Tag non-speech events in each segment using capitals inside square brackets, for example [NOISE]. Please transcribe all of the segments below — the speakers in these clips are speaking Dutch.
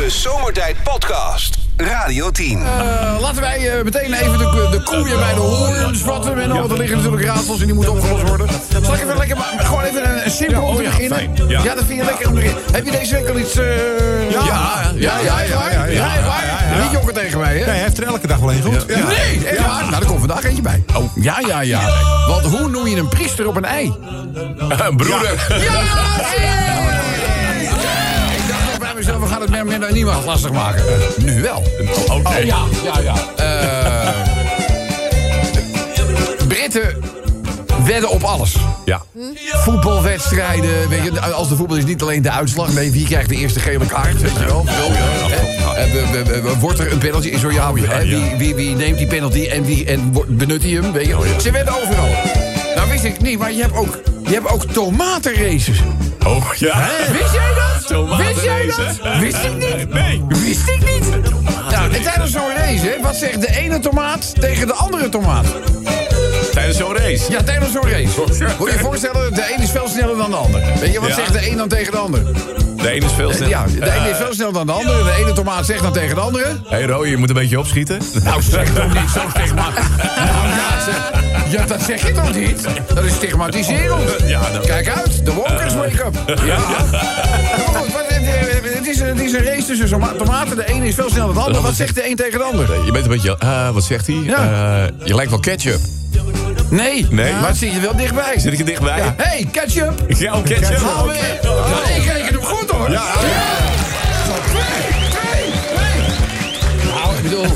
De Zomertijd Podcast. Radio 10. Eh, laten wij eh, meteen even de, de koe weer bij de hoorns vatten. En al, er liggen natuurlijk raadsels en die moeten opgelost worden. Zal ik even lekker, maar gewoon even een, een simpel te oh ja, beginnen? fijn, ja. dat vind je lekker om te beginnen. Heb je deze week al iets... Ja, ja, ja, ja, ja, ja, ja, ja. Niet jokken tegen mij, hè? Nee, hij heeft er elke dag wel een goed. Nee, echt waar? Nou, er komt vandaag eentje bij. Oh, ja, ja, ja. Want hoe noem je een priester op een ei? Broeder. Ja! Mezelf, we gaan het meer, niemand lastig maken. Nu wel. Oh, nee. ja, ja, ja. Eh, Britten wedden op alles. Ja. Voetbalwedstrijden, weet je, als de voetbal is niet alleen de uitslag. Nee, wie krijgt de eerste gele kaart, weet je wel. Eh, Wordt er een penalty? Zo ja, wie, wie, wie neemt die penalty en, wie, en benut hij hem? Weet je? Ze wedden overal. Wist ik niet, maar je hebt ook, je hebt ook tomatenraces. Oh, ja. Wist jij dat? Wist jij dat? Wist ik niet. Nee. Wist ik niet. Nou, en tijdens zo'n race, hè, wat zegt de ene tomaat tegen de andere tomaat? Tijdens zo'n race. Ja, tijdens zo'n race. Moet je je voorstellen, de een is veel sneller dan de ander. Weet je, wat Ja. zegt de een dan tegen de ander? De ene is veel sneller. Ja, de ene is veel sneller dan de andere. De ene tomaat zegt dan tegen de andere. Hé, hey, Roy, je moet een beetje opschieten. Nou, zeg toch niet zo stigma. Nou, ja, zeg- ja, dat zeg je toch niet? Dat is stigmatiserend. Ja, nou. Kijk uit, de wokers wake up. Ja. Maar goed, het, eh, het, is, een- het is een race tussen toma- tomaten. De ene is veel sneller dan de ander. Wat zegt de een tegen de ander? Je bent een beetje... eh, wat zegt hij? Ja. Eh, je lijkt wel ketchup. Nee, Nee? maar zit je wel dichtbij. Zit ik er dichtbij? Ja. Hey, ketchup. Ja, ketchup. Haal weer. Ja, ik reken hem goed hoor. Ja. Bedoel,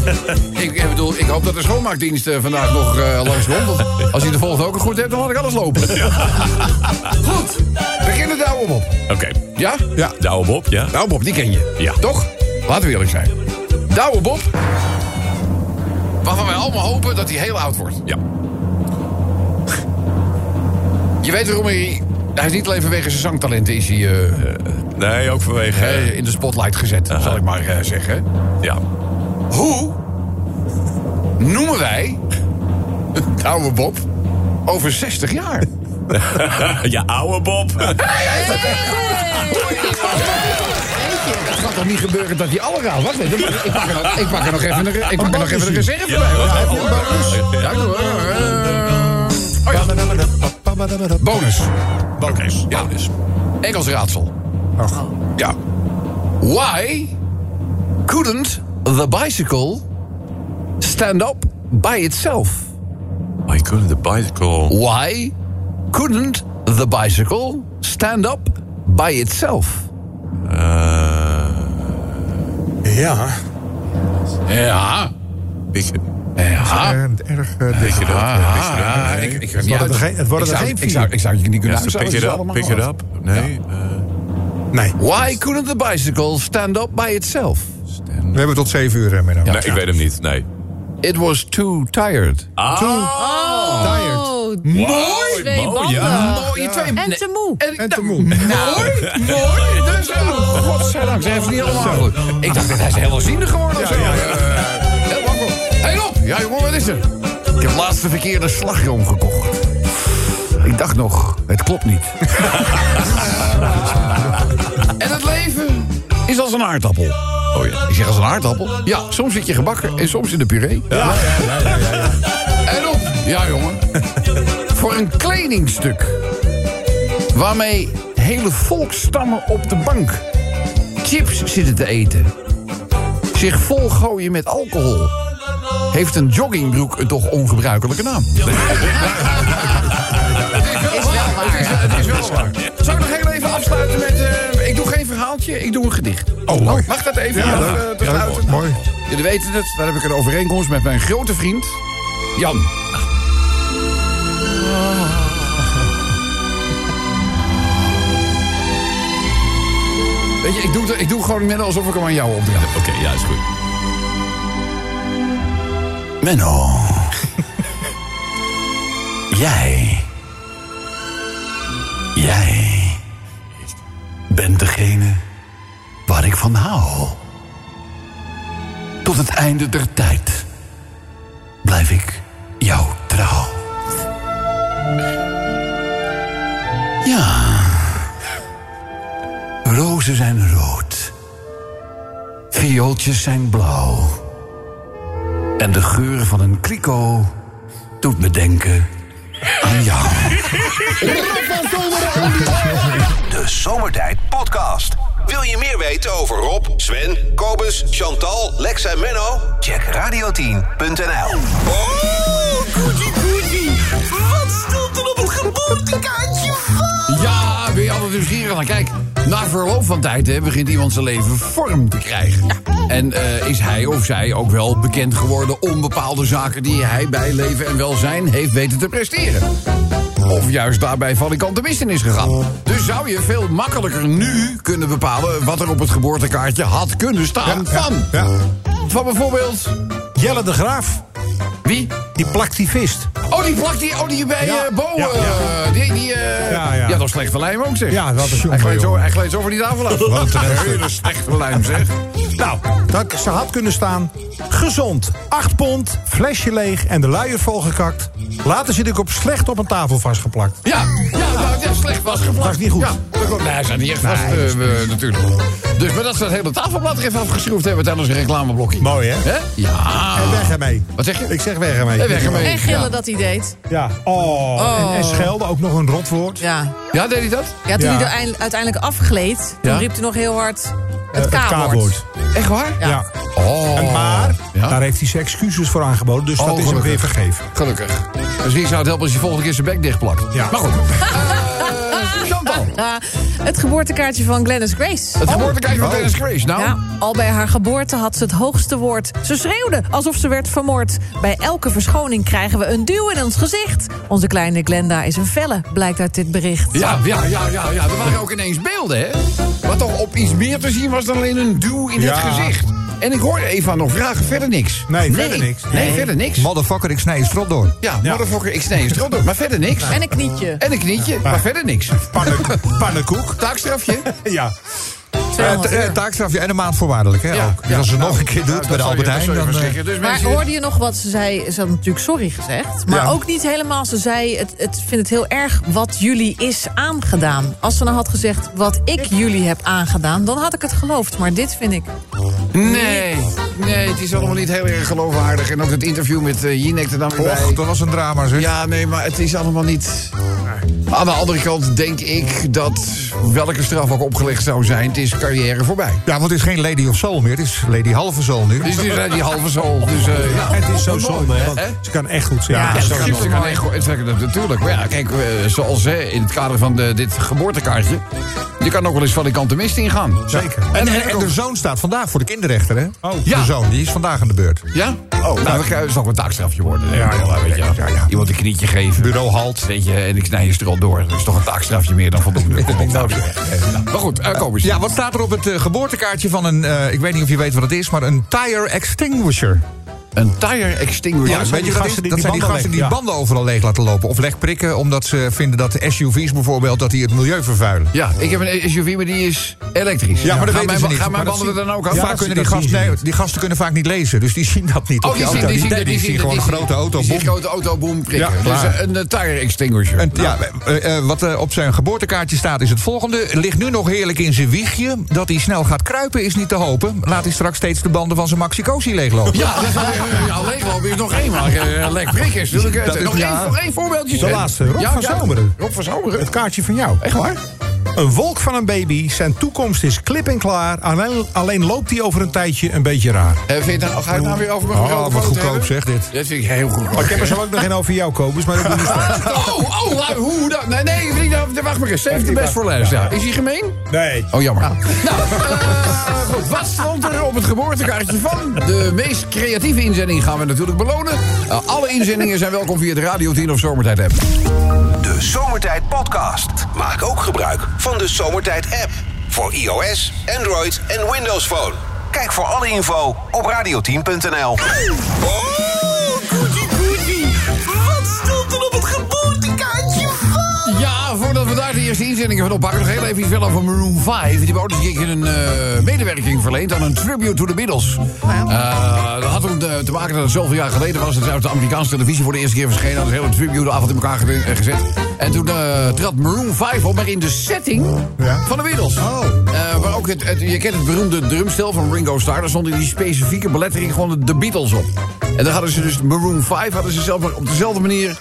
ik, ik bedoel, ik hoop dat de schoonmaakdienst eh, vandaag nog eh langs komt. Als hij de volgende ook een goed hebt, dan laat ik alles lopen. Goed, beginnen de oude Bob. Oké. Ja? Ja. De oude Bob, ja. De oude Bob, die ken je. Ja. Toch? Laten we eerlijk zijn. De oude Bob, waarvan wij allemaal hopen dat hij heel oud wordt. Ja. Je weet waarom hij... Hij is niet alleen vanwege zijn zangtalenten is hij eh, Nee, ook vanwege... in de spotlight gezet, zal ik maar zeggen. ja. Hoe noemen wij de oude Bob over 60 jaar? [LAUGHS] ja, oude Bob. Het gaat toch niet gebeuren dat hij alle raad... Wacht even, ik pak er nog, ik pak er nog even een, ik pak er nog even een reserve bij. bonus. Oh bonus. Bonus. Ja. Bonus. Engels raadsel. Ja. Why couldn't the bicycle stand up by itself? I couldn't the bicycle... Why couldn't the bicycle stand up by itself? Ja. Ja. Ik, Ja. Eh, erg uh, ik, ik, Het worden er geen- het worden ik er zou- geen Ik zou, vier. ik zou je niet kunnen ja, pick it up, allemaal pick it wat. up. Nee. Nee. Why couldn't the bicycle stand up by itself? We hebben tot 7 uur, Menno. nee, ik weet hem niet. Nee. It was too tired. Ah, Tired. Oh, Mooi, twee mooi, banden. ja. Mooi, twee... En te moe. En, En te moe. Mooi, mooi. Dus, oh, godzijdank, ze heeft het niet allemaal goed. Ik dacht dat hij is helderziende geworden of zo. Eh, Helemaal goed. Hey, op. Ja, jongen, wat is er? Ik heb laatst de verkeerde slagroom gekocht. Ik dacht nog, het klopt niet. [LAUGHS] en het leven is als een aardappel. Oh ja. Ik zeg als een aardappel? Ja, soms zit je gebakken en soms in de puree. Ja. En op. Ja, jongen. [LAUGHS] Voor een kledingstuk. Waarmee hele volkstammen op de bank chips zitten te eten. Zich volgooien met alcohol. Heeft een joggingbroek een toch ongebruikelijke naam? [LAUGHS] Het is wel waar. Het is wel waar. Zal ik nog heel even afsluiten met... eh, ik doe geen verhaaltje, ik doe een gedicht. Oh, mooi. Mag dat even? Ja, Ja, eh, Ja, mooi. Jullie weten het, daar heb ik een overeenkomst met mijn grote vriend... Jan. Weet je, ik doe, het- ik doe gewoon net alsof ik hem aan jou opdraag. Oké, ja, is goed. Menno. [LAUGHS] Jij. Jij. Bent degene waar ik van hou. Tot het einde der tijd blijf ik jou trouw. Ja. Rozen zijn rood. viooltjes zijn blauw. En de geur van een kliko doet me denken aan jou. De Zomertijd Podcast. Wil je meer weten over Rob, Sven, Kobus, Chantal, Lex en Menno? Check radio10.nl. op het geboortekaartje van? Ja, ben je altijd nieuwsgierig? Kijk, na verloop van tijd hè, begint iemand zijn leven vorm te krijgen. En eh, is hij of zij ook wel bekend geworden om bepaalde zaken die hij bij leven en welzijn heeft weten te presteren. Of juist daarbij van de kant de mist in is gegaan. Dus zou je veel makkelijker nu kunnen bepalen wat er op het geboortekaartje had kunnen staan van. Ja. Van bijvoorbeeld. Jelle de Graaf, Wie? Die plaktivist. Oh, die plak die, oh, die bij Ja, eh, Bo. ja, eh, ja. die, die, eh, Ja, ja. dat was slechte lijm ook, zeg. Ja, wat een hij, gleed zo, hij gleed zo over die tafel af. Wat een hele slechte lijm, zeg. Nou, dat, ze had kunnen staan. Gezond, 8 pond, flesje leeg en de luier volgekakt. Later zit ik op slecht op een tafel vastgeplakt. Ja, ja, nou, ja slecht was geplakt. Was niet goed. Ja, dat nee, hij zat niet echt vast, Nee, eh, eh, natuurlijk. Dus, maar dat ze het hele tafelblad er even afgeschroefd hebben tijdens een reclameblokje. Mooi, hè? Hè? Ja. En weg ermee. Wat zeg je? Ik zeg weg ermee. En weg ermee. En gillen Ja. dat hij deed. Ja. Oh, En, en schelden, ook nog een rotwoord. Ja. Ja, deed hij dat? Ja, toen Ja. hij er eind- uiteindelijk afgleed, toen Ja? riep hij nog heel hard Eh, het K-woord. Echt waar? Ja. Ja. Oh. En maar, Ja? daar heeft hij zijn excuses voor aangeboden. Dus Oh, dat is hem weer vergeven. Gelukkig. Misschien zou het helpen als je volgende keer zijn bek dichtplakt. Ja. Maar goed. [LAUGHS] Chantal. [LAUGHS] Het geboortekaartje van Glennis Grace. Het geboortekaartje van Oh. Dennis Grace. Nou, Ja, al bij haar geboorte had ze het hoogste woord. Ze schreeuwde alsof ze werd vermoord. Bij elke verschoning krijgen we een duw in ons gezicht. Onze kleine Glenda is een felle, blijkt uit dit bericht. Ja, ja, ja, ja, ja. Er waren ook ineens beelden, hè? Wat toch op iets meer te zien was dan alleen een duw in Ja. het gezicht. En ik hoorde Eva nog vragen, verder niks. Nee, verder niks. Nee, verder niks. Motherfucker, ik snij je strot door. Ja, motherfucker, ik snij je strot door. Maar verder niks. En een knietje. En een knietje, maar verder niks. Pannen, [LAUGHS] pannenkoek. Taakstrafje. Ja. Eh, 200 t- eh, euro. taakstrafje en een maand voorwaardelijk, hè? Ja, ook. Dus ja. als ze het nog Nou, een keer nou, doet dat bij de Albert Heijn, dan... eh. Dus Maar mensen- hoorde je nog wat ze zei? Ze had natuurlijk sorry gezegd. Maar Ja. ook niet helemaal. Ze zei, het, het vindt het heel erg wat jullie is aangedaan. Als ze nou had gezegd wat ik jullie heb aangedaan... dan had ik het geloofd. Maar dit vind ik... Nee, nee, het is allemaal niet heel erg geloofwaardig. En ook het interview met uh, Jinek er dan weer bij. Och, dat was een drama, zeg. Ja, nee, maar het is allemaal niet... Aan de andere kant denk ik dat welke straf ook opgelegd zou zijn... het is carrière voorbij. Ja, want het is geen Lady of Soul meer. Het is Lady Halve Soul nu. Dus het is die halve zool. Dus, uh, ja. Het is zo zonde, hè, want ze kan echt goed zingen. Ja, ze kan, ze kan echt goed- natuurlijk. Maar ja, kijk, eh, zoals hè, in het kader van de, dit geboortekaartje... je kan ook wel eens van die kant de mist ingaan. Zeker. En, en, en de zoon staat vandaag voor de kinderrechter, hè? Oh. Ja. Zoon, die is vandaag aan de beurt. Ja? Oh, nou, dan kan- zal ook een taakstrafje worden. Ja, ja, weet je, ja, ja, ja. Iemand een knietje geven. Bureau halt. Weet je, en ik snij je strot door. Dat is toch een taakstrafje meer dan voldoende. [LAUGHS] Kom op, nou. Maar goed, uh, kom eens. Ja, wat staat er op het eh, geboortekaartje van een... eh, ik weet niet of je weet wat het is, maar een tire extinguisher. Een tire extinguisher. Ja, zijn weet je die gasten dat is? die Dat die zijn die gasten die ja. banden overal leeg laten lopen. Of legprikken, omdat ze vinden dat de SUV's bijvoorbeeld... dat die het milieu vervuilen. Ja, ik heb een SUV, maar die is elektrisch. Ja, maar dat gaan weten mijn, ze niet. Gaan mijn Maar dat banden er dan ook af? Ja, vaak dat kunnen die, dat gasten, nee, die gasten kunnen vaak niet lezen. Dus die zien dat niet Oh, op die zien, auto. die zien, nee, die zien gewoon een grote auto. Die zien grote auto, boem, prikken. Ja, dus een tire extinguisher. Ja, eh, eh, wat eh, op zijn geboortekaartje staat is het volgende. Ligt nu nog heerlijk in zijn wiegje. Dat hij snel gaat kruipen is niet te hopen. Laat hij straks steeds de banden van zijn Maxi-Cosi leeglopen. Ja, dat is, ja, leeglopen is nog één, maar lek prik is natuurlijk. Nog één voorbeeldje. De laatste, Rob van Zomeren. Rob van Zomeren. Het kaartje van jou. Echt waar? Een wolk van een baby, zijn toekomst is klip en klaar. Alleen, alleen loopt hij over een tijdje een beetje raar. Uh, vind je nou, ga je het nou weer over mijn Oh, grote wat goedkoop hebben? zeg dit. Dat vind ik heel goed. Ik heb er zo ook nog een over jou, Kobus, maar dat doe ik straks. [LAUGHS] Oh, oh, waar- hoe dat? Nee, nee, niet, wacht maar eens. Save the best for last. Ja. Is hij gemeen? Nee. Oh, jammer. [LAUGHS] Nou, eh, goed. Wat stond er op het geboortekaartje van? De meest creatieve inzending gaan we natuurlijk belonen. Uh, alle inzendingen zijn welkom via de Radio 10 of Zomertijd app. De Zomertijd Podcast. Maak ook gebruik van de Zomertijd app. Voor iOS, Android en Windows Phone. Kijk voor alle info op radio10.nl. de eerste inzendingen van oppakken... nog heel even iets wel over Maroon 5. Die hebben ook eens een keer een eh, medewerking verleend... aan een tribute to the Beatles. Eh, dat had toen te maken dat het zoveel jaar geleden was... dat ze uit de Amerikaanse televisie voor de eerste keer verschenen... hadden ze een hele tribute-avond in elkaar eh, gezet. En toen eh, trad Maroon 5 op, maar in de setting van de Beatles. Oh. Waar ook het, het- je kent het beroemde drumstel van Ringo Starr. Daar stond in die specifieke belettering gewoon de Beatles op. En daar hadden ze dus Maroon 5... hadden ze zelf op dezelfde manier...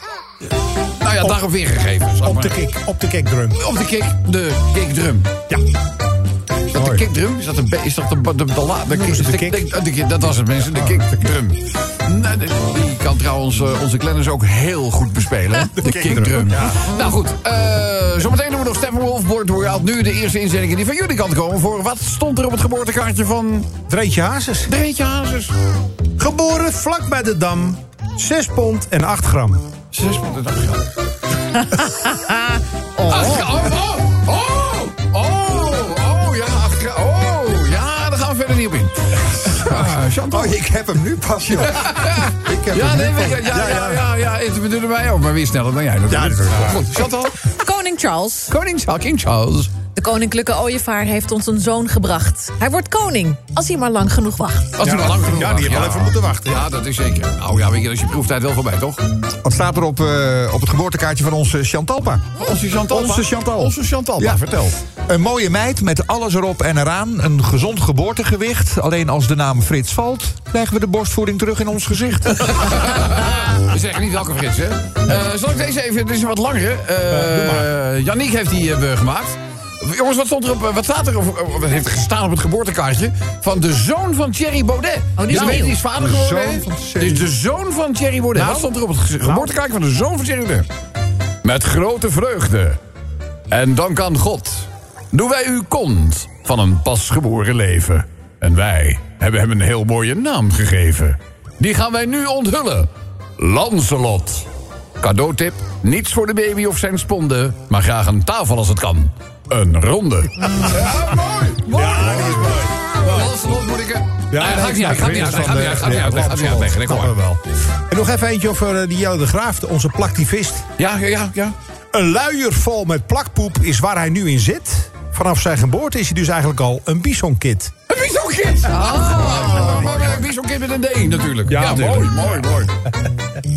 Nou ja, daarop weergegeven. Op maar de kick, op de kickdrum. op de kick, de kickdrum. Ja. Is dat de kickdrum? Is dat de, is dat de, de, de, de, de, kick? de kick- Dat was het, mensen. De kickdrum. Nee, de- die kan trouwens eh, onze Glenners ook heel goed bespelen. [LAUGHS] De kickdrum. Nou goed, eh, zometeen doen we nog Steppenwolf. Wordt doorgehaald. Nu de eerste inzendingen die van jullie kant komen. Voor wat stond er op het geboortekaartje van Dreetje Hazes. Dreetje Hazes? Geboren vlak bij de Dam. 6 pond en 8 gram. Zes punten. dat gaat. [LAUGHS] Oh, oh, oh, oh, oh, oh, ja, acht gra- oh, ja, daar gaan we verder niet op in. Ah, [LAUGHS] Chantal. Oh, ik heb hem nu pas, joh. [LAUGHS] ik heb Ja, hem nee, nu pas. je, ja, ja, ja, ja, het bedoelde mij ook, maar weer sneller dan jij natuurlijk. Ja, dat is waar. Goed, Chantal. Koning Charles. Koning Charles, King Charles. De koninklijke ooievaar heeft ons een zoon gebracht. Hij wordt koning, als hij maar lang genoeg wacht. Als u maar lang genoeg ja, wacht, die heeft wel even moeten wachten, ja. Dat is zeker. Nou ja, weet je, dat is je proeftijd wel voorbij, toch? Wat staat er op, eh, op het geboortekaartje van onze Chantalpa? Onze Chantal. Onze Chantal. Onze Chantal, Ja. vertel. Een mooie meid met alles erop en eraan. Een gezond geboortegewicht. Alleen als de naam Frits valt, krijgen we de borstvoeding terug in ons gezicht. [LAUGHS] We zeggen niet welke Frits, hè? Eh, zal ik deze even, dit is een wat langere. Uh, Yannick heeft die eh, gemaakt. Jongens, wat stond er op, eh, wat staat er, of, eh, wat heeft er gestaan op het geboortekaartje? Van de zoon van Thierry Baudet. Oh, die is ja, die is vader De geworden. zoon hè? van Het Thierry. is de zoon van Thierry Baudet. Nou. wat stond er op het ge- geboortekaartje van de zoon van Thierry Baudet? Met grote vreugde. En dank aan God. Doen wij u kont van een pasgeboren leven. En wij hebben hem een heel mooie naam gegeven. Die gaan wij nu onthullen. Lancelot. Cadeautip, niets voor de baby of zijn sponde, maar graag een tafel als het kan. Een ronde. Ja, mooi. mooi. Ja, is mooi. Moet ik... Ja, dat ga ik niet uit, ga ik niet uit, ga niet uit, niet uit, kom wel. En nog even eentje over eh, die Jelle de Graaf, onze plaktivist. Ja, ja, ja, ja. Een luier vol met plakpoep is waar hij nu in zit. Vanaf zijn geboorte is hij dus eigenlijk al een bisonkid. Bisonkid! Oh. Met een D natuurlijk. Ja, mooi, mooi, mooi.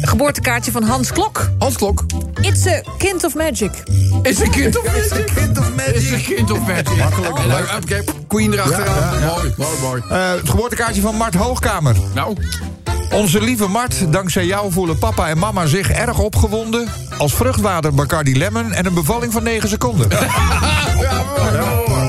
Geboortekaartje van Hans Klok. Hans Klok. It's a kind of magic. Is een kind of magic. Kind of Is een kind of magic. [LAUGHS] Makkelijk. En oké, Queen erachteraan. Mooi, mooi, mooi. Eh, het geboortekaartje van Mart Hoogkamer. Nou, Onze lieve Mart, dankzij jou voelen papa en mama zich erg opgewonden... als vruchtwater Bacardi Lemon en een bevalling van 9 seconden. [LAUGHS] ja, mooi, mooi.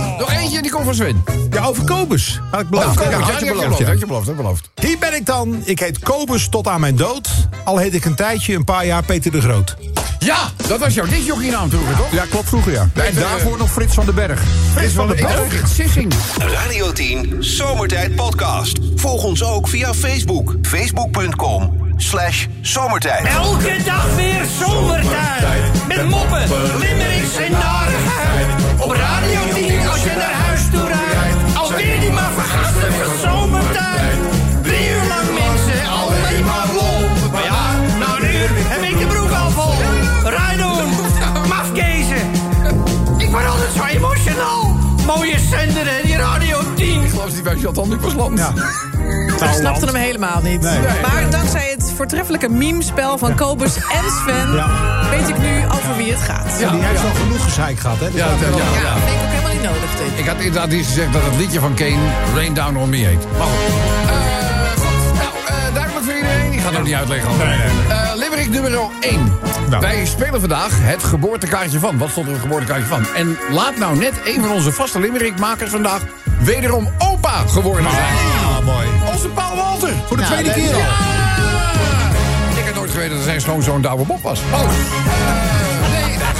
Eentje, die komt van Sven. Ja, over Kobus. Had ik beloofd. Ja, had je beloofd, beloofd, ja. had je beloofd, had je beloofd. Hier ben ik dan. Ik heet Kobus tot aan mijn dood. Al heet ik een tijdje, een paar jaar, Peter de Groot. Ja, dat was jouw disjockeynaam vroeger, toch? Ja, klopt vroeger, ja. En daarvoor nog Frits van den Berg. Frits van de Berg. Berg. Sissing. Radio 10 Zomertijd Podcast. Volg ons ook via Facebook. Facebook.com slash zomertijd. Elke dag weer zomertijd. Met moppen, limmerings en narigheid. Op Radio 10 als je naar huis toe rijdt. Alweer die maar vergastige zomertijd. Drie 10. Ik geloof die bij Chantal nu pas land. Ja. Ik snapte hem helemaal niet. Maar dankzij het voortreffelijke memespel van Kobus en Sven... weet ik nu over wie het gaat. Ja, Die heeft al genoeg gezeik gehad, hè? Dus Ja, dat vind ik ook helemaal niet nodig, dit. Ik had inderdaad iets gezegd dat het liedje van Kane Rain Down On Me heet. Maar goed. Eh. Nou, eh, duidelijk voor iedereen. Ik ga het nog niet uitleggen. Eh, Limerick nummer 1. Nou. Wij spelen vandaag het geboortekaartje van. Wat stond er op het geboortekaartje van? En laat nou net een van onze vaste Limerickmakers vandaag wederom opa geworden zijn. Ah, mooi. Onze Paul Walter. Voor de tweede keer al. Ik had nooit geweten dat zijn schoonzoon Douwe Bob was. Oh.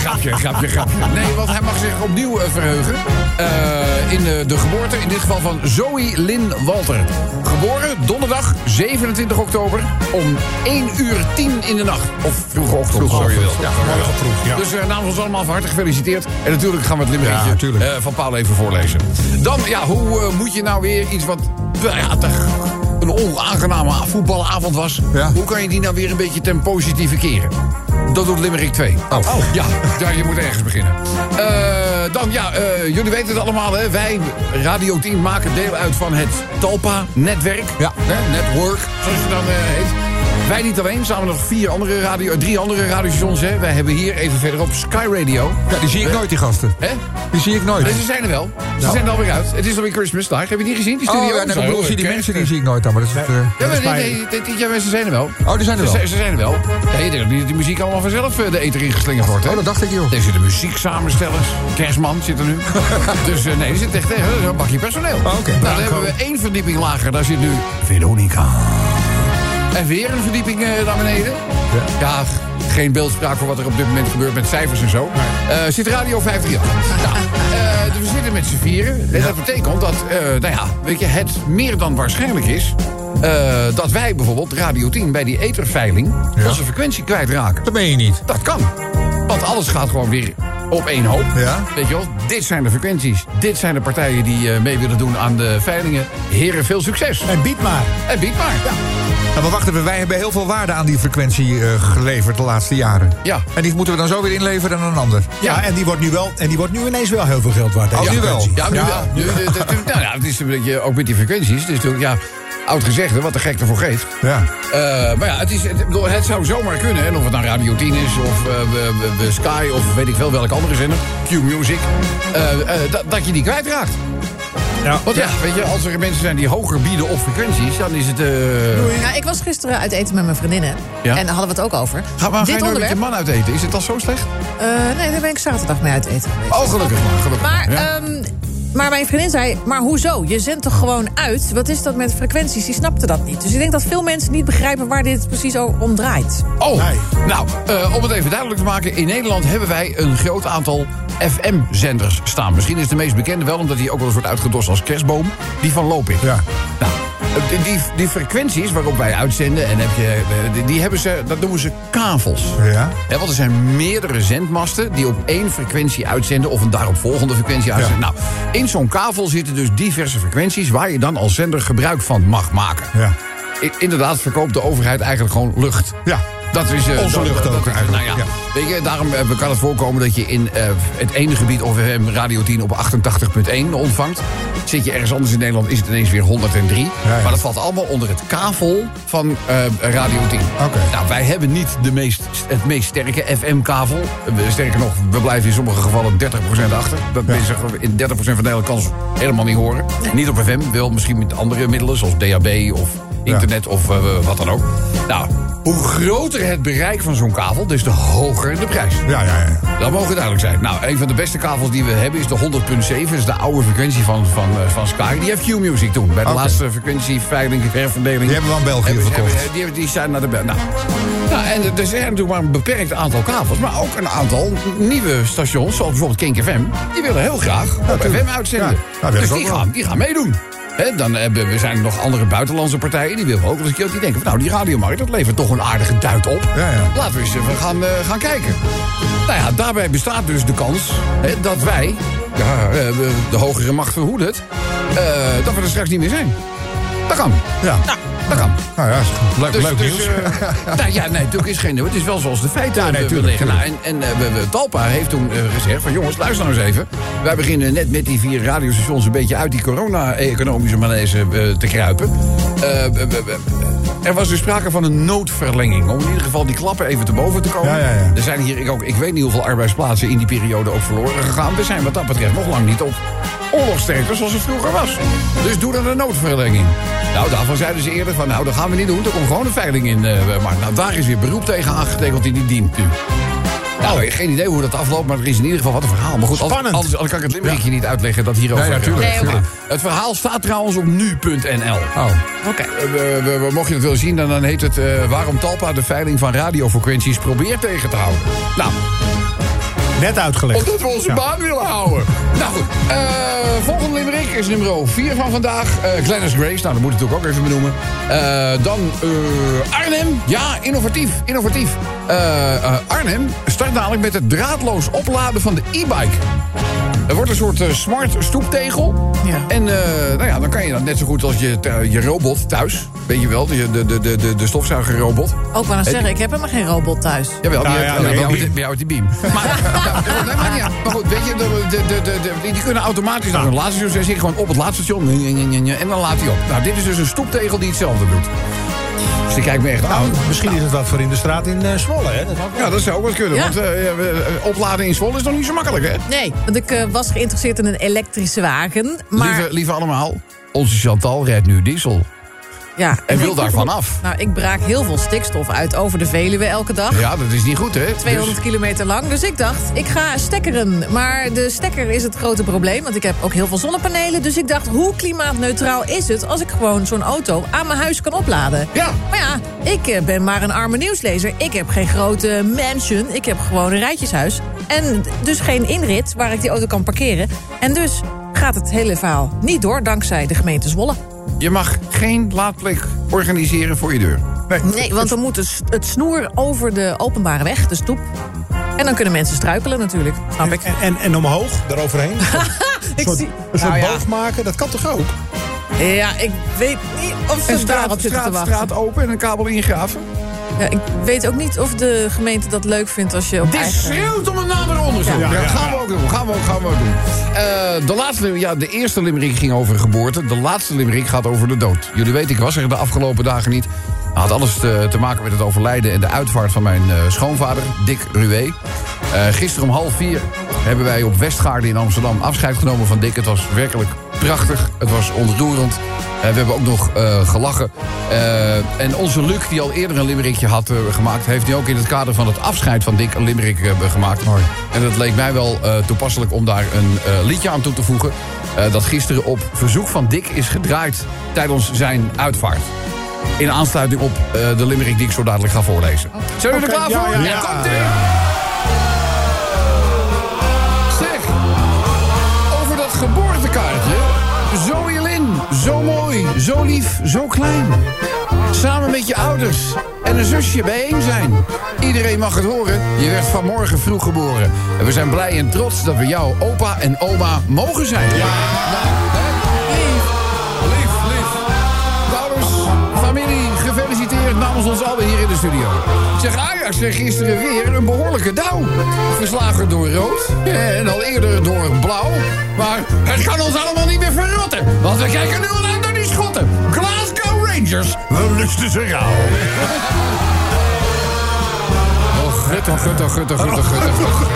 Eh, grapje, grapje, grapje. Nee, want hij mag zich opnieuw eh, verheugen. Eh, in de, de geboorte, in dit geval van Zoe Lynn Walter. Geboren donderdag 27 oktober om 1 uur 10 in de nacht. Of vroege ochtend. Ja, Morgen vroeg, ja. dus uh, namens ons allemaal van harte gefeliciteerd. En natuurlijk gaan we het Ja, eh, van Paul even voorlezen. Dan, ja, hoe eh, moet je nou weer iets wat ja, een onaangename voetbalavond was... Ja. hoe kan je die nou weer een beetje ten positieve keren? Dat doet Limerick 2. Oh. Ja, ja, je moet ergens beginnen. Eh, dan, ja, eh, jullie weten het allemaal, hè. Wij, Radio 10, maken deel uit van het Talpa-netwerk. Ja. Hè, network, zoals het dan eh, heet. Wij niet alleen, samen nog vier andere radio, drie andere radiostations. Hè. Wij hebben hier even verderop Sky Radio. Ja, die zie ik nooit, die gasten. Hè? Die zie ik nooit. Nee, ze zijn er wel. Ze zijn er alweer uit. Het is alweer Christmas daar. Heb je die gezien, die Oh, studio? ja, nee, ik zie die mensen die zie ik nooit dan. Maar dat is het, eh, Ja, maar nee, ja, ze zijn er wel. Oh, die zijn er Ze, wel. ze zijn er wel. Ja, je denkt dat die muziek allemaal vanzelf eh, de eter ingeslingerd wordt, hè? Oh, dat dacht ik, joh. Er zitten muzieksamenstellers. Kerstman zit er nu. [LAUGHS] dus eh, nee, er zit echt eh, een bakje personeel. Oh, oké. Nou, dan hebben we één verdieping lager. Daar zit nu Veronica. En weer een verdieping eh, naar beneden. Ja, geen beeldspraak voor wat er op dit moment gebeurt met cijfers en zo. Eh, zit Radio 538. Nou, eh, dus we zitten met z'n vieren. En dat betekent dat, nou ja, weet je, het meer dan waarschijnlijk is... dat wij bijvoorbeeld Radio 10 bij die etherveiling onze frequentie kwijtraken. Dat ben je niet. Dat kan. Want alles gaat gewoon weer op één hoop. Ja. Weet je wel, dit zijn de frequenties. Dit zijn de partijen die eh, mee willen doen aan de veilingen. Heren, veel succes. En bied maar. En bied maar. Ja. Nou, maar wacht even, wij hebben heel veel waarde aan die frequentie eh, geleverd de laatste jaren. Ja. En die moeten we dan zo weer inleveren aan een ander. Ja, en die wordt nu wel en die wordt nu ineens wel heel veel geld waard. Oh, nu wel? Ja, nu wel. Nu, nou ja, het is een beetje, ook met die frequenties. Natuurlijk, ja, oud gezegd, hè, wat de gek ervoor geeft. Ja. Eh, maar ja, het, is, het, zou zomaar kunnen. En of het nou Radio 10 is, of eh, we, we- we Sky, of weet ik wel welke andere zender. Q-Music. eh, eh, dat- dat je die kwijtraakt. Ja. Want ja, weet je, als er mensen zijn die hoger bieden op frequenties, dan is het... eh Nou, ik was gisteren uit eten met mijn vriendinnen. Ja. En daar hadden we het ook over. Ga maar ga Dit je nooit met je onderwerp. man uit eten? Is het al zo slecht? Eh, nee, daar ben ik zaterdag mee uit eten geweest. Oh, gelukkig maar. Gelukkig Maar, ja. ehm, maar mijn vriendin zei, maar hoezo? Je zendt toch gewoon uit? Wat is dat met frequenties? Die snapte dat niet. Dus ik denk dat veel mensen niet begrijpen waar dit precies om draait. Oh, Nee. nou, eh, om het even duidelijk te maken. In Nederland hebben wij een groot aantal FM-zenders staan. Misschien is de meest bekende wel, omdat die ook wel eens wordt uitgedost als kerstboom. Die van Lopik. Ja. Nou, die, die, die frequenties waarop wij uitzenden, en heb je, eh, die, die hebben ze, dat noemen ze kavels. Ja. Hè, want er zijn meerdere zendmasten die op één frequentie uitzenden... of een daaropvolgende frequentie uitzenden. Nou, in zo'n kavel zitten dus diverse frequenties... waar je dan als zender gebruik van mag maken. Ja. I- inderdaad verkoopt de overheid eigenlijk gewoon lucht. Ja. Dat is, eh, Onze lucht ook Nou ja, ja. weet je, daarom eh, kan het voorkomen dat je in eh, het ene gebied of FM Radio 10 op 88.1 ontvangt. Zit je ergens anders in Nederland, is het ineens weer 103. Ja, ja. Maar dat valt allemaal onder het kavel van Radio 10. Oké. Nou, wij hebben niet de meest, het meest sterke FM-kavel. Sterker nog, we blijven in sommige gevallen 30% achter. Dat mensen in 30% van Nederland kan ze helemaal niet horen. Niet op FM, wel misschien met andere middelen, zoals DAB of internet of wat dan ook. Nou, hoe groter het bereik van zo'n kavel, des te hoger de prijs. Ja, ja, ja. Dat mogen duidelijk zijn. Nou, een van de beste kavels die we hebben is de 100.7. Dat is de oude frequentie van, van, eh, van Sky. Die heeft Q-Music toen. Bij de laatste frequentieveiling, herverdeling. Die hebben we aan België hebben- verkocht. hebben- die, zijn naar de Bel. Nou, nou, en er- zijn natuurlijk maar een beperkt aantal kavels. Maar ook een aantal nieuwe stations, zoals bijvoorbeeld Kink FM. Die willen heel graag op FM uitzenden. Ja, nou, dus die gaan, die gaan meedoen. Dan hebben we zijn er nog andere buitenlandse partijen. Die willen ook wel eens een keer. Die denken van nou, die radiomarkt, dat levert toch een aardige duit op. Ja, ja. Laten we eens even gaan, eh, gaan kijken. Nou ja, daarbij bestaat dus de kans dat wij, ja, eh, de hogere macht verhoedt het, eh, dat we er straks niet meer zijn. Dat kan. Ja. Nou, dat kan. Nou ja, is leuk, Dus, leuk dus, nieuws. eh, [LAUGHS] nou ja, nee, natuurlijk is geen nieuw. Het is wel zoals de feiten Ja, nee, eh, tuurlijk, liggen. Nou, en en eh, Talpa heeft toen gezegd van jongens, luister nou eens even. Wij beginnen net met die vier radiostations een beetje uit die corona-economische malaise te kruipen. Er was dus sprake van een noodverlenging. Om in ieder geval die klappen even te boven te komen. Ja, ja, ja. Er zijn hier, ik, ook, ik weet niet hoeveel arbeidsplaatsen in die periode ook verloren gegaan. We zijn wat dat betreft nog lang niet op oorlogsterkte zoals het vroeger was. Dus doe dan een noodverlenging. Nou, daarvan zeiden ze eerder van, nou, dat gaan we niet doen. Er komt gewoon een veiling in. eh maar nou, daar is weer beroep tegen aangetekend die niet dient nu. Nou, geen idee hoe dat afloopt, maar er is in ieder geval wat een verhaal. Maar goed, als- Spannend. Anders, anders kan ik het limmerikje niet uitleggen dat hierover... Nee, natuurlijk. Nee. Het verhaal staat trouwens op nu.nl. Oh. Oké. Eh, we- we- we- mocht je het willen zien, dan, dan heet het... eh, waarom Talpa de veiling van radiofrequenties probeert tegen te houden. Nou, Net uitgelegd. omdat we onze Ja. baan willen houden. Nou goed, eh, volgende limerick is nummer 4 van vandaag. Glennis Grace, nou dat moet ik natuurlijk ook even benoemen. Eh, dan Arnhem, ja, innovatief, innovatief. Arnhem start dadelijk met het draadloos opladen van de e-bike. Er wordt een soort eh, smart stoeptegel. Ja. En eh, nou ja, dan kan je dat net zo goed als je, je robot thuis. Weet je wel, de, de, de, de, de stofzuigerrobot. Ook wel het zeggen, ik heb helemaal geen robot thuis. Jawel, Nou ja, bij jou bij jou die beam. [LAUGHS] Maar, goed, weet je, de, de, de, de, de- die- kunnen automatisch naar een laadstation. Ze zitten gewoon op het laadstation en dan laat hij op. Nou, dit is dus een stoeptegel die hetzelfde doet. Dus die kijkt me echt aan. Nou, misschien is het wat voor in de straat in eh, Zwolle, hè? Dat. Ja, dat zou ook wel kunnen. Ja. Want eh, eh, opladen in Zwolle is nog niet zo makkelijk, hè? Nee, want ik was geïnteresseerd in een elektrische wagen. Maar Lieve, lieve allemaal, onze Chantal rijdt nu diesel. Ja, En wil daarvan af. Nou, ik braak heel veel stikstof uit over de Veluwe elke dag. Ja, dat is niet goed, hè? 200 kilometer lang. Dus ik dacht, ik ga stekkeren. Maar de stekker is het grote probleem. Want ik heb ook heel veel zonnepanelen. Dus ik dacht, hoe klimaatneutraal is het... als ik gewoon zo'n auto aan mijn huis kan opladen? Ja. Maar ja, ik eh, ben maar een arme nieuwslezer. Ik heb geen grote mansion. Ik heb gewoon een rijtjeshuis. En dus geen inrit waar ik die auto kan parkeren. En dus gaat het hele verhaal niet door... dankzij de gemeente Zwolle. Je mag geen laadplek organiseren voor je deur. Nee, want dan moet het snoer over de openbare weg, de stoep. En dan kunnen mensen struikelen natuurlijk, snap ik. En, en, en omhoog, daaroverheen. [LAUGHS] Ik Een soort, zie- een soort Nou ja. boog maken, dat kan toch ook? Ja, ik weet niet of ze En daarop straat, zitten te straat, wachten. straat open en een kabel ingraven. Ja, ik weet ook niet of de gemeente dat leuk vindt als je op Dit eigen... schreeuwt om een nader onderzoek. Ja, Ja, ja, dat gaan we ook doen. Gaan we ook, gaan we ook doen. Eh, de, laatste, ja, de eerste limerick ging over geboorte. De laatste limerick gaat over de dood. Jullie weten, ik was er de afgelopen dagen niet. Had alles te, te maken met het overlijden en de uitvaart van mijn eh, schoonvader, Dick Ruwe. Eh, gisteren om half vier hebben wij op Westgaarden in Amsterdam afscheid genomen van Dick. Het was werkelijk prachtig. Het was ontroerend. Eh, we hebben ook nog eh, gelachen. Eh, en onze Luc, die al eerder een limerickje had gemaakt... heeft nu ook in het kader van het afscheid van Dick een limerick eh, gemaakt. En het leek mij wel toepasselijk om daar een liedje aan toe te voegen... dat gisteren op verzoek van Dick is gedraaid tijdens zijn uitvaart. In aansluiting op de limerick die ik zo dadelijk ga voorlezen. Zijn jullie er klaar ja, voor? ja, ja. komt-ie! Zeg, zo mooi, zo lief, zo klein. Samen met je ouders en een zusje bijeen zijn. Iedereen mag het horen, je werd vanmorgen vroeg geboren. En we zijn blij en trots dat we jouw opa en oma mogen zijn. Ja, nou, lief, lief, lief. Ouders, familie, gefeliciteerd namens ons in de studio. Zeg, Ajax kreeg gisteren weer een behoorlijke dauw. Verslagen door rood en al eerder door blauw. Maar het kan ons allemaal niet meer verrotten. Want we kijken nu al uit naar die schotten. Glasgow Rangers, we lusten ze rauw. Oh, gut, oh, gut, oh, gut, oh, gut, oh, gut, oh, gut.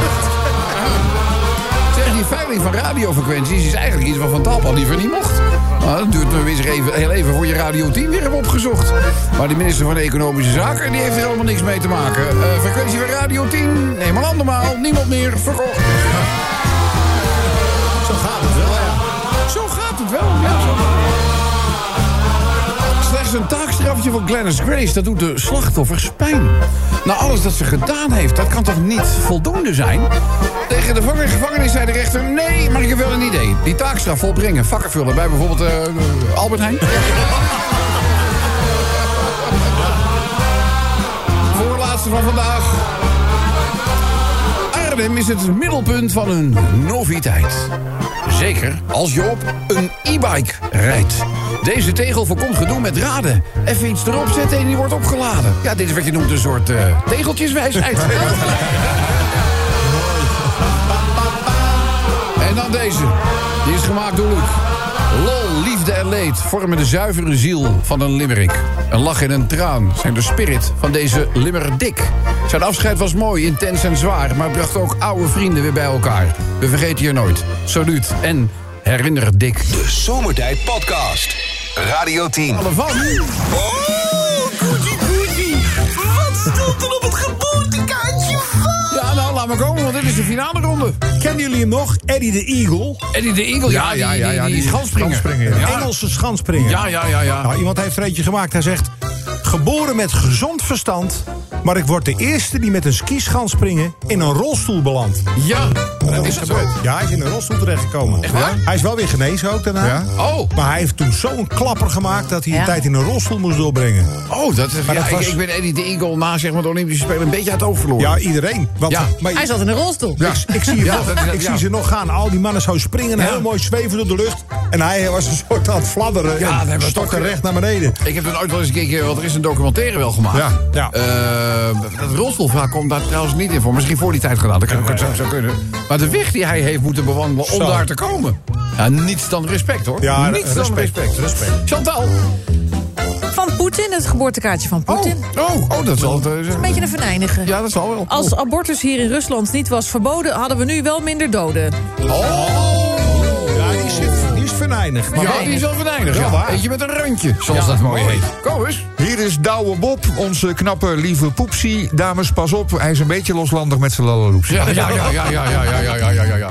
Zeg, die veiling van radiofrequenties is eigenlijk iets wat Van Talpa liever niet mocht. Nou, dat duurt nog eens even, heel even voor je Radio 10 weer hebt opgezocht. Maar de minister van Economische Zaken die heeft er helemaal niks mee te maken. Eh, frequentie van Radio 10, neem maar andermaal, niemand meer, verkocht. Zo gaat het wel, ja. Zo gaat het wel, ja. Zo. Slechts een taakstrafje van Glennis Grace, dat doet de slachtoffers pijn. Nou, alles dat ze gedaan heeft, dat kan toch niet voldoende zijn? Tegen de gevangenis zei de rechter... nee, maar ik heb wel een idee. Die taakstraf volbrengen, vakken vullen bij bijvoorbeeld eh, Albert Heijn. [LAUGHS] Voorlaatste van vandaag. Arnhem is het middelpunt van een noviteit. Zeker als je op een e-bike rijdt. Deze tegel voorkomt gedoe met raden. Even iets erop zetten en die wordt opgeladen. Ja, dit is wat je noemt een soort eh, tegeltjeswijsheid. [LAUGHS] en dan deze. Die is gemaakt door Luc. Lol, liefde en leed vormen de zuivere ziel van een limerick. Een lach en een traan zijn de spirit van deze limmerdik. Zijn afscheid was mooi, intens en zwaar... maar bracht ook oude vrienden weer bij elkaar. We vergeten je nooit. Salut en herinner Dick. De Zomertijd Podcast. Radio 10. Alle van... Oh, goedie, goedie. Wat stond er op het van? Ja, nou, laat maar komen, want dit is de finale ronde. Kennen jullie hem nog? Eddie de Eagle. Eddie de Eagle, ja, Ja, ja, die, ja, die, die, die schansspringer. schansspringer, ja. Engelse schanspringer. Ja, ja, ja, ja. Nou, iemand heeft er eentje gemaakt. Hij zegt... Geboren met gezond verstand, Maar ik word de eerste die met een skischans springen in een rolstoel belandt. Ja, Dat is zo? Ja, hij is in een rolstoel terechtgekomen. Echt waar? Hij is wel weer genezen ook daarna. Ja? Oh, Maar hij heeft toen zo'n klapper gemaakt dat hij Ja. een tijd in een rolstoel moest doorbrengen. oh dat is, Maar ja, dat ik, was- ik ben Eddie de Eagle na zeg maar, de Olympische Spelen een beetje uit het oog verloren. Ja, iedereen. Want, Ja. maar Hij zat in een rolstoel. ik, ik zie, je Ja, nog, dat is- ik ja. zie ze nog gaan. Al die mannen zo springen, Ja. heel mooi zweven door de lucht. En hij was een soort aan het fladderen. Ja, dat en hebben we stortte toch- recht naar beneden. Ik heb er ooit wel eens een keer, want er is een documentaire wel gemaakt. Ja, ja. Eh, dat rolstoelvraag komt daar trouwens niet in voor. Misschien voor die tijd gedaan, dat kan ook zo, zo kunnen. Maar de weg die hij heeft moeten bewandelen om Zo. daar te komen. Ja, niets dan respect hoor. Ja, niets dan respect, respect. respect. Chantal. Van Poetin, het geboortekaartje van Oh, Poetin. oh, oh, dat zal het eh, zijn. Een beetje een venijnige. Ja, dat zal wel. Als abortus hier in Rusland niet was verboden... hadden we nu wel minder doden. Ja, venijnig. Maar Ja, die is wel venijnig. Ja, Ja, waar. Eentje met een randje, zoals dat mooi heet. Kom eens. Hier is Douwe Bob, onze knappe lieve poepsie. Dames, pas op, hij is een beetje loslandig met zijn lalaloeps. Ja, ja, ja, ja, ja, ja, ja, ja, ja,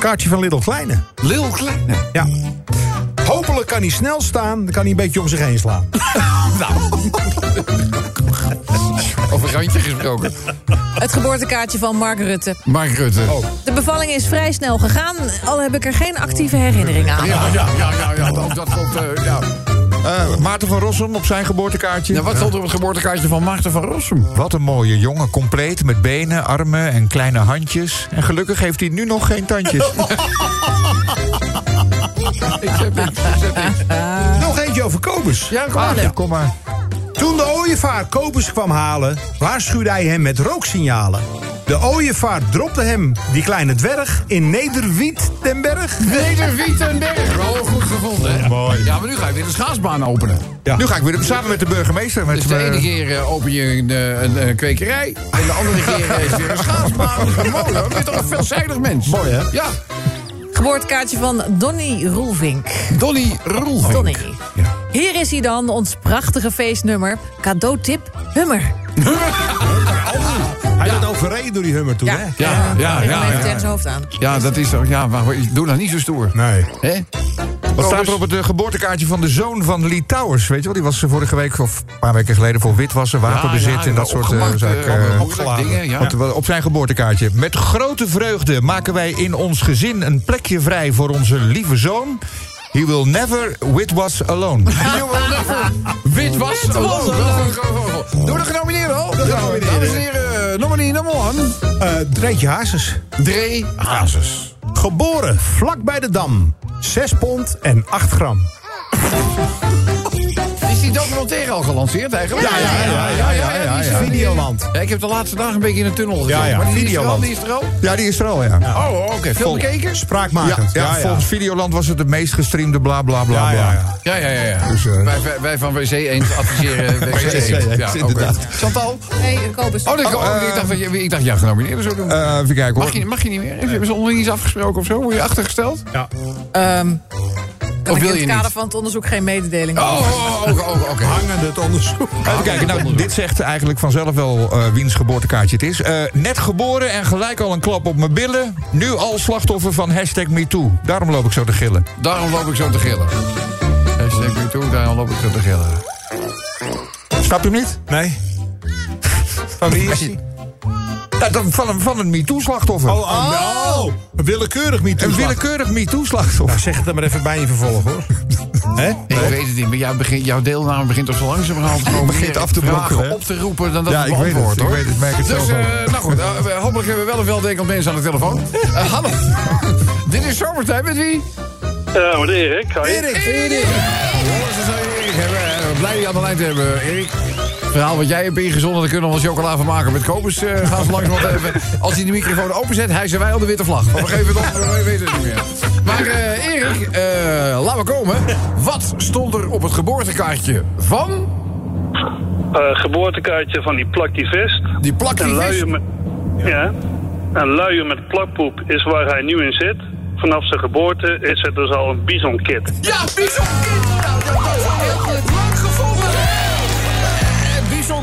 kaartje van Little Kleine. Lil Kleine. Ja. Hopelijk kan hij snel staan, dan kan hij een beetje om zich heen slaan. [LAUGHS] [LAUGHS] Over randje gesproken. Het geboortekaartje van Mark Rutte. Mark Rutte. De bevalling is vrij snel gegaan, al heb ik er geen actieve herinnering aan. Ja, ja, ja, ja, ja, ook dat komt, eh, ja. Eh, Maarten van Rossum op zijn geboortekaartje. Ja, wat stond er op het geboortekaartje van Maarten van Rossum? Wat een mooie jongen, compleet met benen, armen en kleine handjes. En gelukkig heeft hij nu nog geen tandjes. [LAUGHS] Ik zet niks, ik niks. [LAUGHS] Nog eentje over Kobus. Ja, kom maar. Ah, kom maar. Toen de ooievaar Kobus kwam halen, waarschuwde hij hem met rooksignalen. De ooievaar dropte hem, die kleine dwerg, in Nederwiet den Berg. Neder-Wietenberg. Wel goed gevonden, hè? Mooi. Ja, maar nu ga je weer de schaatsbaan openen. Ja. Nu ga ik weer samen met de burgemeester. Met Dus de eh, ene keer eh, open je een, eh, een, een kwekerij. En de andere keer eh, is weer een schaatsbaan. [LAUGHS] Mooi hoor. Je bent toch een veelzijdig mens. Mooi, hè? Ja. Geboortekaartje van Donny Roelvink. Donny Roelvink. Donny. Hier is hij dan, ons prachtige feestnummer. Cadeautip Hummer. Hij werd overreden door die hummer toen, Ja, hè? Ja, ja, ja. tegen zijn hoofd aan. Ja, dat is toch... Ja, maar doe nou niet zo stoer. Nee. Hè? Wat staat er op het eh, geboortekaartje van de zoon van Lee Towers? Weet je wel, die was eh, vorige week of een paar weken geleden voor witwassen, wapenbezit Ja, ja, en dat soort eh, zaken. dingen, ja. Wat- Op zijn geboortekaartje. Met grote vreugde maken wij in ons gezin een plekje vrij voor onze lieve zoon. He will never witwas alone. Wit was. Oh, [LAUGHS] Door de genomineerden al. Dames en heren, nominee nummer one. Eh Dreetje Hazes. Dre Hazes. Geboren vlak bij de Dam. 6 pond en 8 gram. Die documentaire al gelanceerd eigenlijk? Ja, ja, ja, ja, ja, ja, die is- ja. Videoland. Ja, ik heb de laatste dagen een beetje in een tunnel gezeten. Ja, ja, maar die is er al, Videoland. die is er al. Ja, die is er al, ja. Oh, oké. Veel bekeken? Ja, Spraakmakend. ja, volgens Videoland was het de meest gestreamde bla bla bla Ja, bla. ja, ja. Ja, ja, ja. ja. Dus, eh, wij, wij, wij van WC 1 adviseren [LAUGHS] WC 1. Ja, inderdaad. Chantal? Nee, Kobus. Oh, ik, oh, ik dacht dat je, ik dacht ja, genomineerden zou doen. Eh, even kijken hoor. mag, je, mag je niet meer? Hebben ze onderling iets afgesproken of zo? Word je achtergesteld? Ja. Ehm Of ik wil in je het kader niet? van het onderzoek geen mededeling Oh, oh, oh, oh, oh, oké. Hangende het onderzoek. Even kijken, nou, dit zegt eigenlijk vanzelf wel eh, wiens geboortekaartje het is. Eh, net geboren en gelijk al een klap op mijn billen. Nu al slachtoffer van hashtag MeToo. Daarom loop ik zo te gillen. Daarom loop ik zo te gillen. Hashtag me toe, daarom loop ik zo te gillen. Snap je hem niet? Nee. [LAUGHS] Van wie is die? Ja, dan van een, van een MeToo-slachtoffer. Oh, oh. oh. Een willekeurig niet een willekeurig MeToo-slachtoffer. Nou, zeg het er maar even bij in vervolg, hoor. [LAUGHS] Hè? Ik weet het niet, maar begint, jouw deelname begint toch zo langzamerhand [LAUGHS] gewoon begint af te hè? op te roepen dan dat Ja, het ik weet het, beantwoord, ik hoor. weet het, merk het dus, zelf ook. eh, nou goed, eh, we- hopelijk hebben we wel een weldenkend mensen aan de telefoon. [LAUGHS] Eh, hallo. Dit is Zomertijd met wie? Ja, met Erik. Erik. Erik. Erik Blij je aan de lijn te hebben, Erik. Het verhaal wat jij hebt ingezonden, daar kunnen we wel chocola van maken. Met Kobus eh, gaan ze langs wat even. Als hij de microfoon openzet, hijzen wij al de witte vlag. Maar we geven het op, we weten het niet meer. Maar eh, Erik, eh, laten we komen. Wat stond er op het geboortekaartje van Eh, geboortekaartje van die plaktivist. die En plaktivist? luien met, ja, en luien met plakpoep is waar hij nu in zit. Vanaf zijn geboorte is het dus al een bisonkit. Ja, Bison Kid! Nou, dat was heel goed.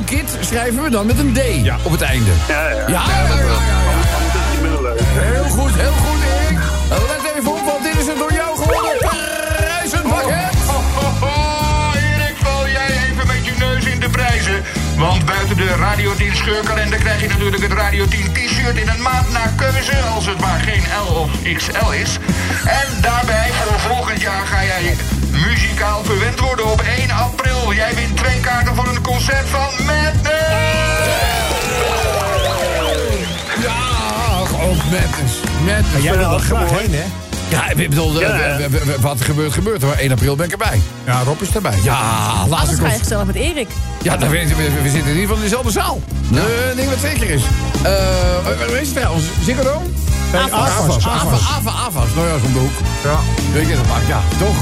Kid schrijven we dan met een D op het einde. Ja, ja. Ja, ja, ja, ja, ja. Heel goed, heel goed, Erik. Nou, Let even op, want dit is het door jou gewonnen prijzenpakket. Erik, val jij even met je neus in de prijzen. Want buiten de Radio 10 scheurkalender krijg je natuurlijk het Radio 10 t-shirt in een maat naar keuze, als het maar geen L of XL is. En daarbij voor volgend jaar ga jij muzikaal verwend worden op 1 april. Jij wint twee kaarten voor een concert van Madness. Ja, ook Madness. Madness. Jij wil er heen, hè? Ja, ik bedoel, Ja. eh, wat gebeurt, gebeurt. er. 1 april ben ik erbij. Ja, Rob is erbij. Ja, laatste Anders ga je gezellig met Erik. Ja, dan we, we, we zitten in ieder geval in dezelfde zaal. Eh ding wat zeker is. Eh waar is het trouwens? Ziggo Dome? Avas. Avas. Avas. Avas. Avas. Avas. Nou ja, is om de hoek. Ja. Weet je, dat maakt, ja, toch?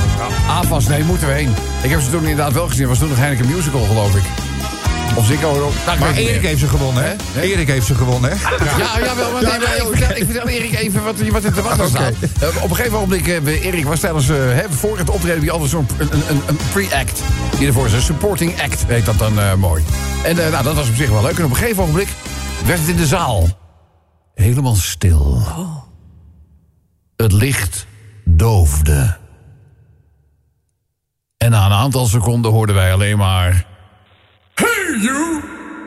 Avas, nee, moeten we heen. Ik heb ze toen inderdaad wel gezien. was toen nog Heineken Musical, geloof ik. Of Ziggo Dome. Nou, Maar Erik heeft ze gewonnen, hè? Erik heeft ze gewonnen, hè? Ja, ja, wel, maar, nee, ik, vertel, ik vertel Erik even wat, wat er te wachten staat. Eh, op een gegeven moment, eh, Erik was tijdens, hè, voor het optreden bij altijd zo'n een, een, een pre-act. Die ervoor is, een supporting act, heet dat dan mooi. En nou, dat was op zich wel leuk. En op een gegeven ogenblik werd het in de zaal helemaal stil. Het licht doofde. En na een aantal seconden hoorden wij alleen maar... Hey you,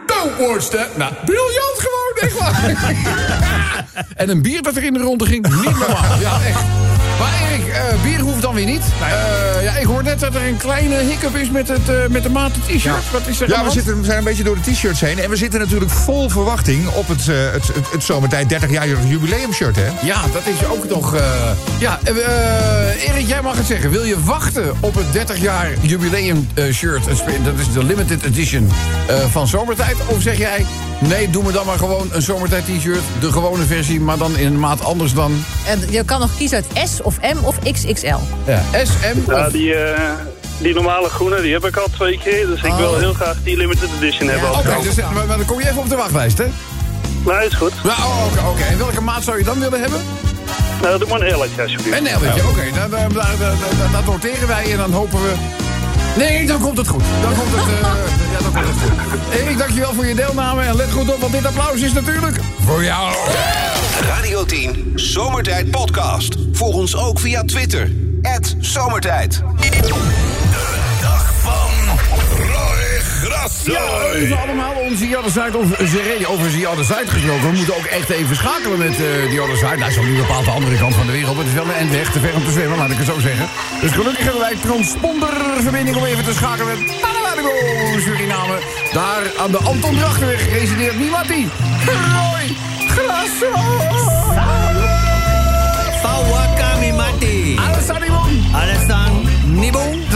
don't watch that. Nou, briljant gewoon, echt waar. [LAUGHS] en een bier dat er in de ronde ging, niet normaal. Ja, echt. Maar Erik, eh, bier hoeft dan weer niet. Eh, ja, ik hoor net dat er een kleine hiccup is met, het, eh, met de maten t-shirt. Wat is er Ja, we, zitten, we zijn een beetje door de t-shirts heen. En we zitten natuurlijk vol verwachting op het, het, het, het zomertijd 30-jarig jubileumshirt, hè? Ja, dat is ook nog... Ja, Erik, jij mag het zeggen. Wil je wachten op het 30 jaar jubileum eh, shirt? Het spe- Dat is de limited edition van Zomertijd. Of zeg jij, nee, doe me dan maar gewoon een Zomertijd t-shirt. De gewone versie, maar dan in een maat anders dan En je kan nog kiezen uit S of M of XXL. ja, SM Ja, of... die, eh, die normale groene, die heb ik al twee keer. Dus ik wil heel graag die limited edition hebben. als Oké, dus, maar, maar dan kom je even op de wachtlijst, hè? Nou, is goed. Nou, oh, oké, oké. En welke maat zou je dan willen hebben? Nou, doe maar een L'tje alsjeblieft. Een L'tje, oké. dan- dan- dan- dan- dan- Dat noteren wij en dan hopen we... Nee, dan komt het goed. Dan komt het, eh, [LAUGHS] ja, dan komt het goed. Erik, dankjewel voor je deelname. En let goed op, want dit applaus is natuurlijk voor jou. Radio 10 Zomertijd Podcast. Volg ons ook via Twitter. Zomertijd. Ja, even allemaal onze The Other Side of. Over The Other Side gesproken. We moeten ook echt even schakelen met eh The Other Side. Nou, zo niet bepaald de andere kant van de wereld. Maar het is wel een endweg, te ver om te zwemmen, laat ik het zo zeggen. Dus gelukkig hebben wij transponderverbinding om even te schakelen met Paramaribo, Suriname. Daar aan de Anton Drachtenweg resideert niemand die. Roy Grasso. Fawakami mati. Alasanimon. Alasan nibo. Sanimon.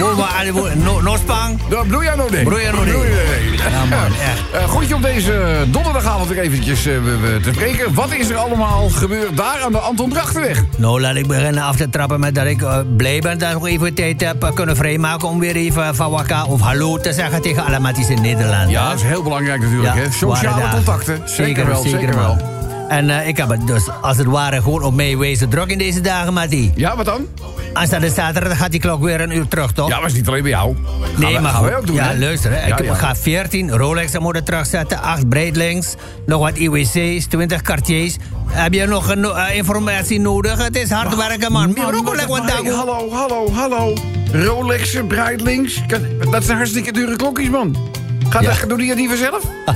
Boba alibo no no spang. Nou, bloei aan nee. Bloei aan no nee. Bloei aan nee. Ja, man, echt. Eh, goed je op deze donderdagavond weer eventjes eh, te spreken. Wat is er allemaal gebeurd daar aan de Anton Drachtenweg? Nou, laat ik beginnen af te trappen met dat ik eh, blij ben dat ik nog even tijd heb eh, kunnen vrijmaken om weer even Fawaka of hallo te zeggen tegen alle matties in Nederland. Ja, dat is heel belangrijk natuurlijk. hè? Sociale contacten. Zeker, wel, zeker, wel. En eh, ik heb het dus als het ware gewoon op mij wezen druk in deze dagen, Mattie. Ja, wat dan? Aanstaande zaterdag gaat die klok weer een uur terug, toch? Ja, maar is niet alleen bij jou. Gaan Nee, we- maar gaan goed. ook doen, ja, hè? luister, hè. Ja, ik ja. ga 14 Rolexen moeten terugzetten, 8 Breitlinks, nog wat IWC's, 20 Cartiers. Heb je nog een, eh, informatie nodig? Het is hard werken, man. Wat maar, dango. Hallo, hallo, hallo. Rolexen, Breitlinks. Kan- Dat zijn hartstikke dure klokjes, man. Gaat Ja. dat, doe die niet vanzelf? [LAUGHS]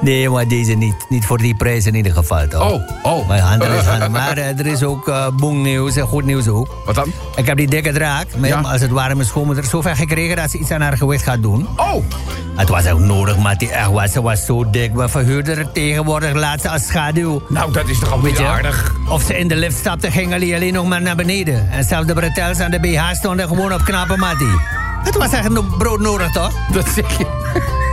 Nee, maar deze niet. Niet voor die prijs in ieder geval, toch? Oh, oh. Maar, is [LAUGHS] maar eh, er is ook uh, boengnieuws en goed nieuws ook. Wat dan? Ik heb die dikke draak, met Ja. als het ware mijn schoonmoeder, zover gekregen dat ze iets aan haar gewicht gaat doen. Oh, Het was ook nodig, maar die echt was, ze was zo dik. We verhuurden er tegenwoordig laatst als schaduw. nou, dat is toch al Weet niet je? aardig. Of ze in de lift stapte, ging die alleen nog maar naar beneden. En zelfs de bretels aan de BH stonden gewoon op knappe mattie. Het was echt no- broodnodig, toch? Dat zeg je.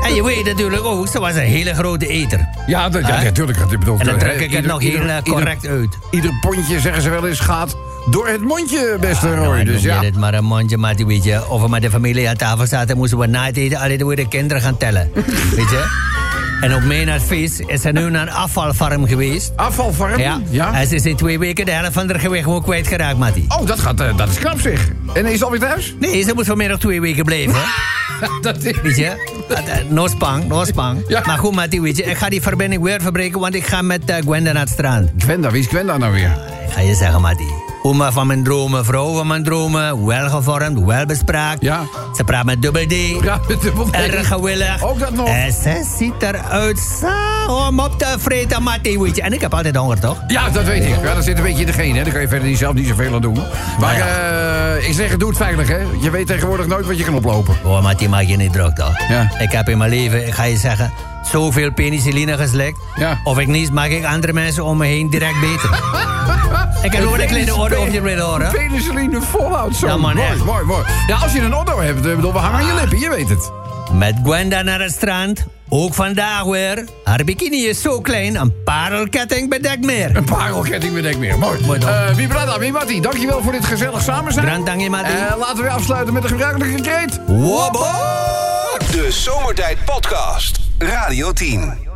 En je weet natuurlijk ook, ze was een hele grote eter. Ja, dat, ja, natuurlijk. Ik bedoel, En dan druk ik het ieder- nog heel eh, ieder- correct uit. Ieder pondje, zeggen ze wel eens, gaat door het mondje, beste Nou, Roy. Dus ja. dit maar een mondje, Mattie, weet je. Of we met de familie aan tafel zaten, moesten we na het eten alleen weer de kinderen gaan tellen. weet je? En op mijn advies is ze nu naar een afvalfarm geweest. Afvalfarm? Ja. ja. En ze is in twee weken de helft van haar gewicht gewoon kwijtgeraakt, Mattie. Oh, dat, gaat, eh, dat is knap zeg. En is ze alweer thuis? Nee, ze moet vanmiddag twee weken blijven. [LAUGHS] dat is... Weet je? Eh, No spang, no spang. Ja. Maar goed, Mattie, weet je, ik ga die verbinding weer verbreken, want ik ga met eh, Gwenda naar het strand. Gwenda, wie is Gwenda nou weer? Ik ga je zeggen, Mattie. Oma van mijn dromen, vrouw van mijn dromen. Welgevormd, welbespraakt. Ja. Ze praat met dubbel D. Ja, met dubbel D. Erg gewillig. Ook dat nog. En ze ziet eruit zo om op te vreten, weet je. En ik heb altijd honger, toch? Ja, dat weet ik. Ja, dat zit een beetje in de genen. hè. Daar kan je verder niet, zelf niet zoveel aan doen. Maar Nou eh, ik zeg, doe het veilig, hè. Je weet tegenwoordig nooit wat je kan oplopen. Oh, Mattie, maak je niet druk, toch? Ja. Ik heb in mijn leven, ik ga je zeggen, zoveel penicilline geslikt. Ja. Of ik niet, maak ik andere mensen om me heen direct beter. [LAUGHS] ik heb nog een kleine orde of je het willen horen. Penicilline volhoudt zo. Ja, man, mooi, echt. mooi, mooi. Ja, als je een otto hebt, bedoel, we hangen aan je lippen, je weet het. Met Gwenda naar het strand. Ook vandaag weer. Haar bikini is zo klein, een parelketting bedekt meer. Een parelketting bedekt meer. Mooi. Mooi dan. Eh Vibrata, Mimati, dankjewel voor dit gezellig samen zijn. Grand dank je, Mattie. Eh, laten we afsluiten met de gebruikelijke kreet. Wobbo! De Zomertijd Podcast. Radio 10.